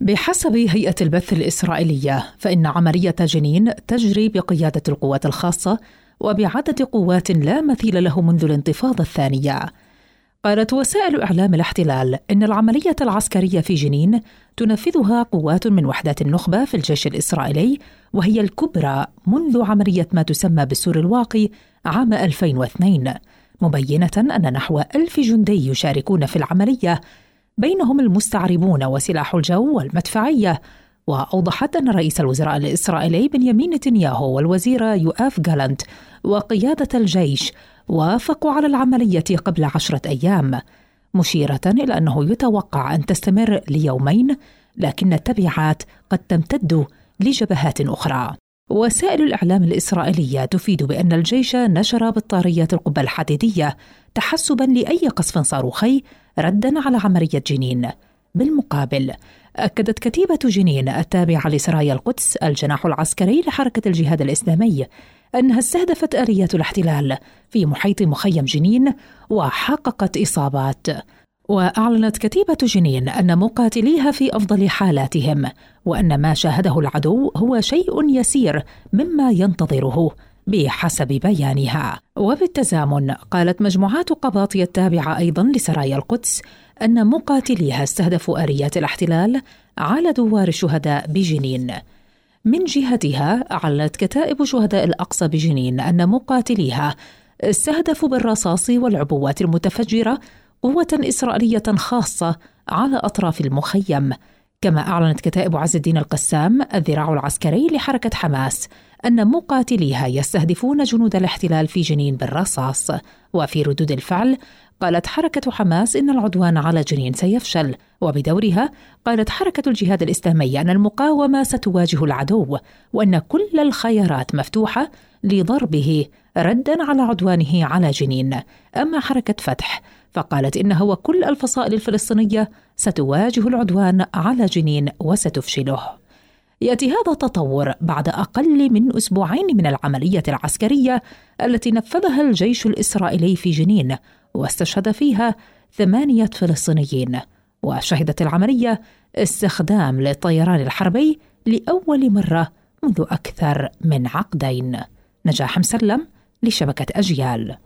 بحسب هيئة البث الإسرائيلية فإن عملية جنين تجري بقيادة القوات الخاصة وبعدد قوات لا مثيل له منذ الانتفاضة الثانية. قالت وسائل إعلام الاحتلال إن العملية العسكرية في جنين تنفذها قوات من وحدات النخبة في الجيش الإسرائيلي وهي الكبرى منذ عملية ما تسمى بالسور الواقي عام 2002 مبينة أن نحو ألف جندي يشاركون في العملية بينهم المستعربون وسلاح الجو والمدفعية. وأوضحت أن رئيس الوزراء الإسرائيلي بنيامين نتنياهو والوزير يؤاف جالنت وقيادة الجيش وافقوا على العملية قبل عشرة أيام مشيرة إلى أنه يتوقع أن تستمر ليومين لكن التبعات قد تمتد لجبهات أخرى. وسائل الإعلام الإسرائيلية تفيد بأن الجيش نشر بطاريات القبة الحديدية تحسبا لأي قصف صاروخي ردا على عملية جنين. بالمقابل أكدت كتيبة جنين التابعة لسرايا القدس الجناح العسكري لحركة الجهاد الإسلامي أنها استهدفت آليات الاحتلال في محيط مخيم جنين وحققت إصابات. وأعلنت كتيبة جنين أن مقاتليها في أفضل حالاتهم وأن ما شاهده العدو هو شيء يسير مما ينتظره بحسب بيانها. وبالتزامن قالت مجموعات قباطي التابعة أيضا لسرايا القدس أن مقاتليها استهدفوا اليات الاحتلال على دوار الشهداء بجنين. من جهتها أعلنت كتائب شهداء الأقصى بجنين أن مقاتليها استهدفوا بالرصاص والعبوات المتفجرة قوة إسرائيلية خاصة على أطراف المخيم كما أعلنت كتائب عز الدين القسام الذراع العسكري لحركة حماس أن مقاتليها يستهدفون جنود الاحتلال في جنين بالرصاص. وفي ردود الفعل قالت حركة حماس إن العدوان على جنين سيفشل وبدورها قالت حركة الجهاد الإسلامي أن المقاومة ستواجه العدو وأن كل الخيارات مفتوحة لضربه ردا على عدوانه على جنين. أما حركة فتح فقالت إنها وكل الفصائل الفلسطينية ستواجه العدوان على جنين وستفشله. يأتي هذا التطور بعد أقل من أسبوعين من العملية العسكرية التي نفذها الجيش الإسرائيلي في جنين واستشهد فيها ثمانية فلسطينيين وشهدت العملية استخدام للطيران الحربي لأول مرة منذ أكثر من عقدين. نجاح مسلم لشبكة أجيال.